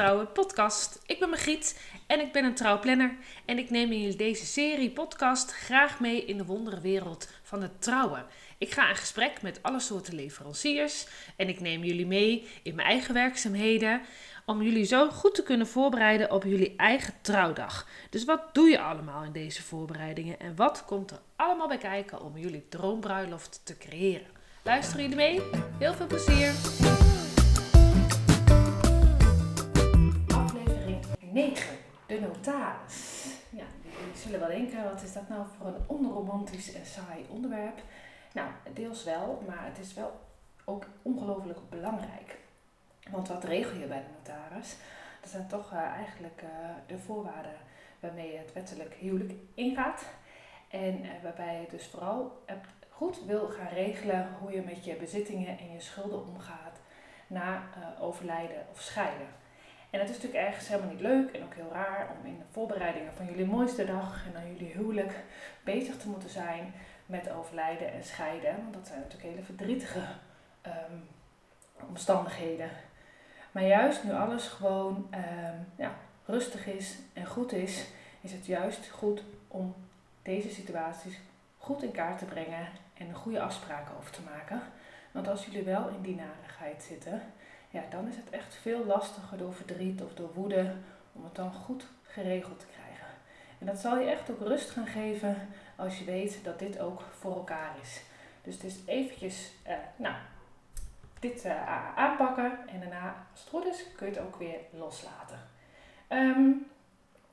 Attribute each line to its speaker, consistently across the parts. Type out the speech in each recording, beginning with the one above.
Speaker 1: Trouwen podcast. Ik ben Margriet en ik ben een trouwplanner. En ik neem in deze serie podcast graag mee in de wondere wereld van het trouwen. Ik ga in gesprek met alle soorten leveranciers en ik neem jullie mee in mijn eigen werkzaamheden om jullie zo goed te kunnen voorbereiden op jullie eigen trouwdag. Dus wat doe je allemaal in deze voorbereidingen en wat komt er allemaal bij kijken om jullie droombruiloft te creëren? Luisteren jullie mee? Heel veel plezier! De notaris. Ja, jullie zullen wel denken, wat is dat nou voor een onromantisch en saai onderwerp? Nou, deels wel, maar het is wel ook ongelooflijk belangrijk. Want wat regel je bij de notaris? Dat zijn toch uh, eigenlijk uh, de voorwaarden waarmee je het wettelijk huwelijk ingaat. En uh, waarbij je dus vooral goed wil gaan regelen hoe je met je bezittingen en je schulden omgaat na overlijden of scheiden. En het is natuurlijk ergens helemaal niet leuk en ook heel raar om in de voorbereidingen van jullie mooiste dag en dan jullie huwelijk bezig te moeten zijn met overlijden en scheiden. Want dat zijn natuurlijk hele verdrietige um, omstandigheden. Maar juist nu alles gewoon um, ja, rustig is en goed is, is het juist goed om deze situaties goed in kaart te brengen en een goede afspraken over te maken. Want als jullie wel in die narigheid zitten, ja, dan is het echt veel lastiger door verdriet of door woede om het dan goed geregeld te krijgen. En dat zal je echt ook rust gaan geven als je weet dat dit ook voor elkaar is. Dus het is eventjes, uh, nou, dit uh, aanpakken en daarna, als het goed is, kun je het ook weer loslaten. Um,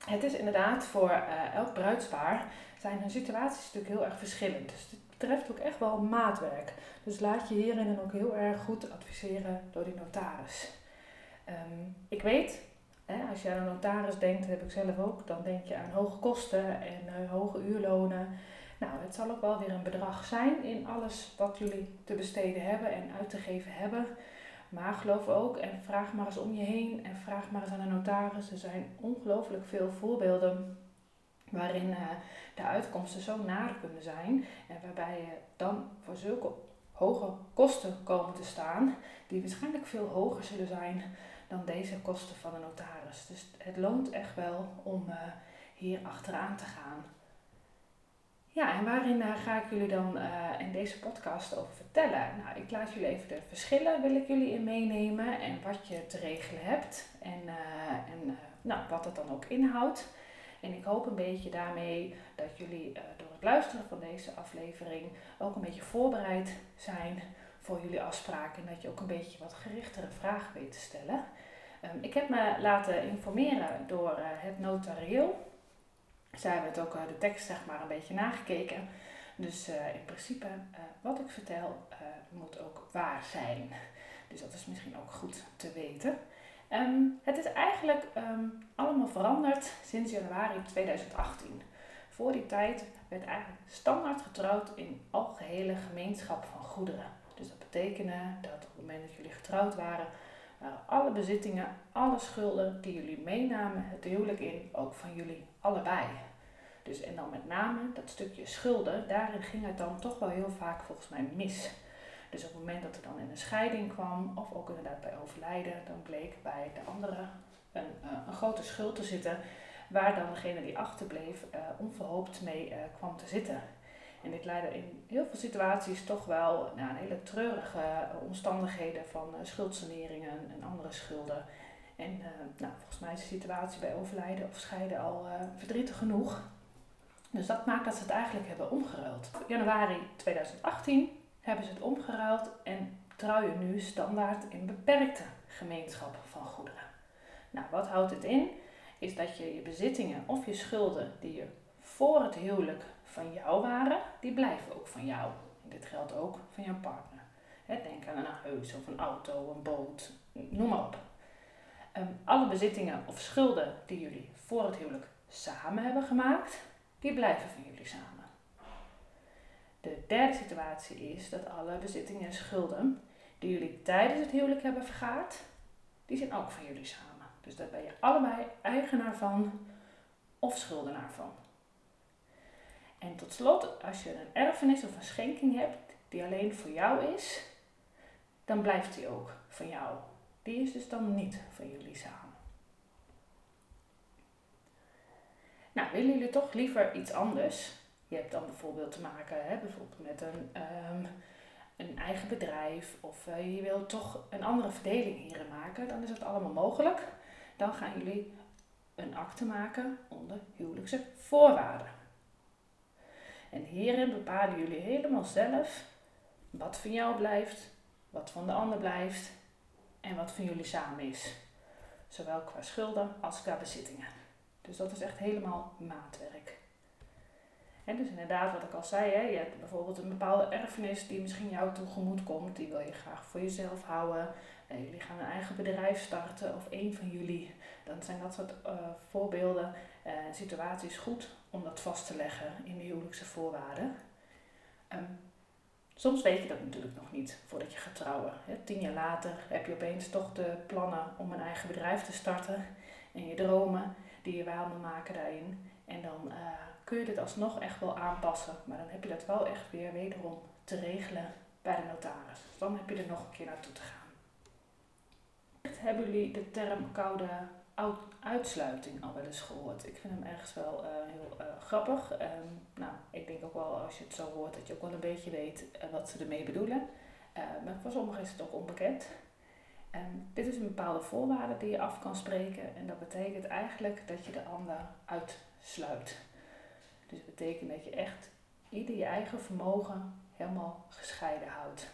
Speaker 1: het is inderdaad voor uh, elk bruidspaar zijn hun situaties natuurlijk heel erg verschillend. Dus betreft ook echt wel maatwerk. Dus laat je hierin dan ook heel erg goed adviseren door die notaris. Um, ik weet, hè, als je aan een notaris denkt, heb ik zelf ook, dan denk je aan hoge kosten en uh, hoge uurlonen. Nou, het zal ook wel weer een bedrag zijn in alles wat jullie te besteden hebben en uit te geven hebben. Maar geloof ook en vraag maar eens om je heen en vraag maar eens aan een notaris. Er zijn ongelooflijk veel voorbeelden waarin uh, de uitkomsten zo naar kunnen zijn en waarbij je dan voor zulke hoge kosten komen te staan, die waarschijnlijk veel hoger zullen zijn dan deze kosten van een notaris. Dus het loont echt wel om uh, hier achteraan te gaan. Ja, en waarin uh, ga ik jullie dan in deze podcast over vertellen? Nou, ik laat jullie even de verschillen, wil ik jullie in meenemen en wat je te regelen hebt en, en nou, wat het dan ook inhoudt. En ik hoop een beetje daarmee dat jullie uh, door het luisteren van deze aflevering ook een beetje voorbereid zijn voor jullie afspraken. En dat je ook een beetje wat gerichtere vragen weet te stellen. Um, ik heb me laten informeren door uh, het notarieel. Zij hebben het ook uh, de tekst zeg maar een beetje nagekeken. Dus in principe, wat ik vertel, moet ook waar zijn. Dus dat is misschien ook goed te weten. Um, het is eigenlijk um, allemaal veranderd sinds januari 2018. Voor die tijd werd eigenlijk standaard getrouwd in algehele gemeenschap van goederen. Dus dat betekende dat op het moment dat jullie getrouwd waren, waren alle bezittingen, alle schulden die jullie meenamen het huwelijk in, ook van jullie allebei. Dus en dan met name dat stukje schulden, daarin ging het dan toch wel heel vaak volgens mij mis. Dus op het moment dat er dan in een scheiding kwam, of ook inderdaad bij overlijden, dan bleek bij de andere een, uh, een grote schuld te zitten, waar dan degene die achterbleef uh, onverhoopt mee uh, kwam te zitten. En dit leidde in heel veel situaties toch wel naar hele treurige omstandigheden van schuldsaneringen en andere schulden. En nou, volgens mij is de situatie bij overlijden of scheiden al verdrietig genoeg. Dus dat maakt dat ze het eigenlijk hebben omgeruild. Januari 2018 hebben ze het omgeruild en trouw je nu standaard in beperkte gemeenschappen van goederen. Nou, wat houdt het in? Is dat je je bezittingen of je schulden die je voor het huwelijk van jou waren, die blijven ook van jou. En dit geldt ook van jouw partner. denk aan een huis of een auto, een boot, noem maar op. Um, alle bezittingen of schulden die jullie voor het huwelijk samen hebben gemaakt, die blijven van jullie samen. De derde situatie is dat alle bezittingen en schulden die jullie tijdens het huwelijk hebben vergaard, die zijn ook van jullie samen. Dus daar ben je allebei eigenaar van of schuldenaar van. En tot slot, als je een erfenis of een schenking hebt die alleen voor jou is, dan blijft die ook van jou. Die is dus dan niet van jullie samen. Nou, willen jullie toch liever iets anders? Je hebt dan bijvoorbeeld te maken hè, bijvoorbeeld met een, ehm, een eigen bedrijf of uh, je wilt toch een andere verdeling hierin maken, dan is het allemaal mogelijk. Dan gaan jullie een akte maken onder huwelijkse voorwaarden. En hierin bepalen jullie helemaal zelf wat van jou blijft, wat van de ander blijft en wat van jullie samen is. Zowel qua schulden als qua bezittingen. Dus dat is echt helemaal maatwerk. En dus inderdaad, wat ik al zei, hè, je hebt bijvoorbeeld een bepaalde erfenis die misschien jou tegemoet komt, die wil je graag voor jezelf houden. En jullie gaan een eigen bedrijf starten of één van jullie. Dan zijn dat soort uh, voorbeelden en uh, situaties goed om dat vast te leggen in de huwelijkse voorwaarden. Um, soms weet je dat natuurlijk nog niet voordat je gaat trouwen. Tien jaar later heb je opeens toch de plannen om een eigen bedrijf te starten en je dromen die je waar wil maken daarin. En dan kun je dit alsnog echt wel aanpassen, maar dan heb je dat wel echt weer wederom te regelen bij de notaris. Dus dan heb je er nog een keer naartoe te gaan. Hebben jullie de term koude uitsluiting al wel eens gehoord? Ik vind hem ergens wel uh, heel uh, grappig. Um, nou, ik denk ook wel als je het zo hoort dat je ook wel een beetje weet uh, wat ze ermee bedoelen. maar voor sommigen is het ook onbekend. Um, dit is een bepaalde voorwaarde die je af kan spreken en dat betekent eigenlijk dat je de ander uitsluit. Dus dat betekent dat je echt ieder je eigen vermogen helemaal gescheiden houdt.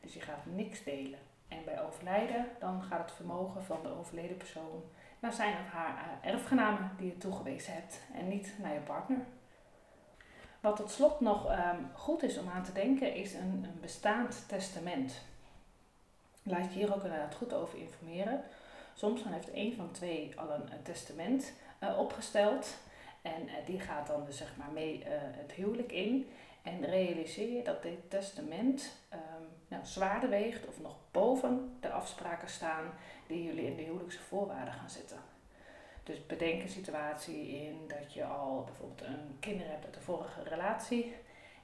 Speaker 1: Dus je gaat niks delen. En bij overlijden, dan gaat het vermogen van de overleden persoon naar zijn of haar eh, erfgenamen die je toegewezen hebt en niet naar je partner. Wat tot slot nog um, goed is om aan te denken, is een, een bestaand testament. Laat je hier ook inderdaad goed over informeren. Soms dan heeft een van twee al een, testament uh, opgesteld. En uh, die gaat dan dus zeg maar mee uh, het huwelijk in. En realiseer je dat dit testament um, nou, zwaarder weegt of nog boven de afspraken staan die jullie in de huwelijkse voorwaarden gaan zetten. Dus bedenk een situatie in dat je al bijvoorbeeld een kinderen hebt uit de vorige relatie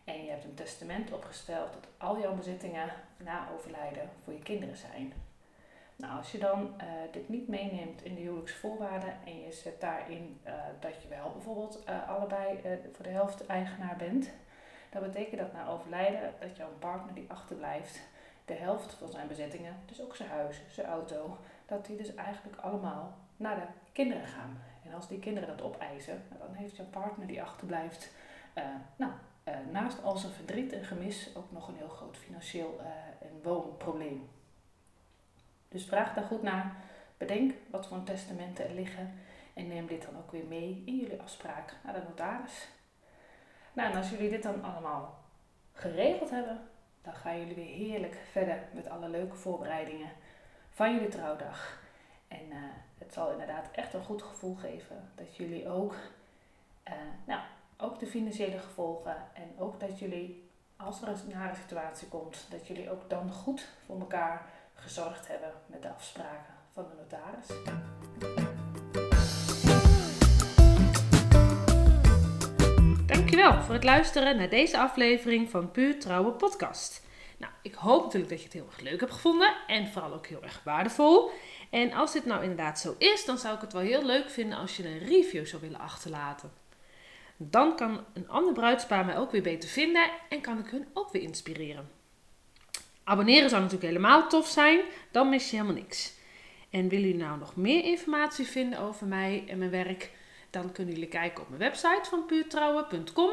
Speaker 1: en je hebt een testament opgesteld dat al jouw bezittingen na overlijden voor je kinderen zijn. Nou, als je dan uh, dit niet meeneemt in de huwelijksvoorwaarden en je zet daarin uh, dat je wel bijvoorbeeld uh, allebei voor de helft eigenaar bent, dan betekent dat na overlijden dat jouw partner die achterblijft, de helft van zijn bezittingen, dus ook zijn huis, zijn auto, dat die dus eigenlijk allemaal naar de kinderen gaan. En als die kinderen dat opeisen, nou, dan heeft jouw partner die achterblijft, nou, naast al zijn verdriet en gemis ook nog een heel groot financieel en woonprobleem. Dus vraag daar goed naar. Bedenk wat voor testamenten er liggen en neem dit dan ook weer mee in jullie afspraak naar de notaris. Nou, en als jullie dit dan allemaal geregeld hebben, dan gaan jullie weer heerlijk verder met alle leuke voorbereidingen van jullie trouwdag. En uh, het zal inderdaad echt een goed gevoel geven dat jullie ook nou, ook de financiële gevolgen en ook dat jullie, als er een nare situatie komt, dat jullie ook dan goed voor elkaar gezorgd hebben met de afspraken van de notaris. Dankjewel voor het luisteren naar deze aflevering van Puur Trouwe Podcast. Nou, ik hoop natuurlijk dat je het heel erg leuk hebt gevonden en vooral ook heel erg waardevol. En als dit nou inderdaad zo is, dan zou ik het wel heel leuk vinden als je een review zou willen achterlaten. Dan kan een ander bruidspaar mij ook weer beter vinden en kan ik hun ook weer inspireren. Abonneren zou natuurlijk helemaal tof zijn, dan mis je helemaal niks. En willen jullie nou nog meer informatie vinden over mij en mijn werk, dan kunnen jullie kijken op mijn website van puurtrouwen.com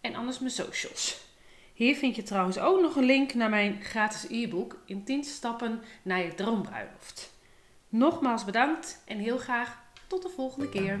Speaker 1: en anders mijn socials. Hier vind je trouwens ook nog een link naar mijn gratis e-book in 10 stappen naar je droombruiloft. Nogmaals bedankt en heel graag tot de volgende keer.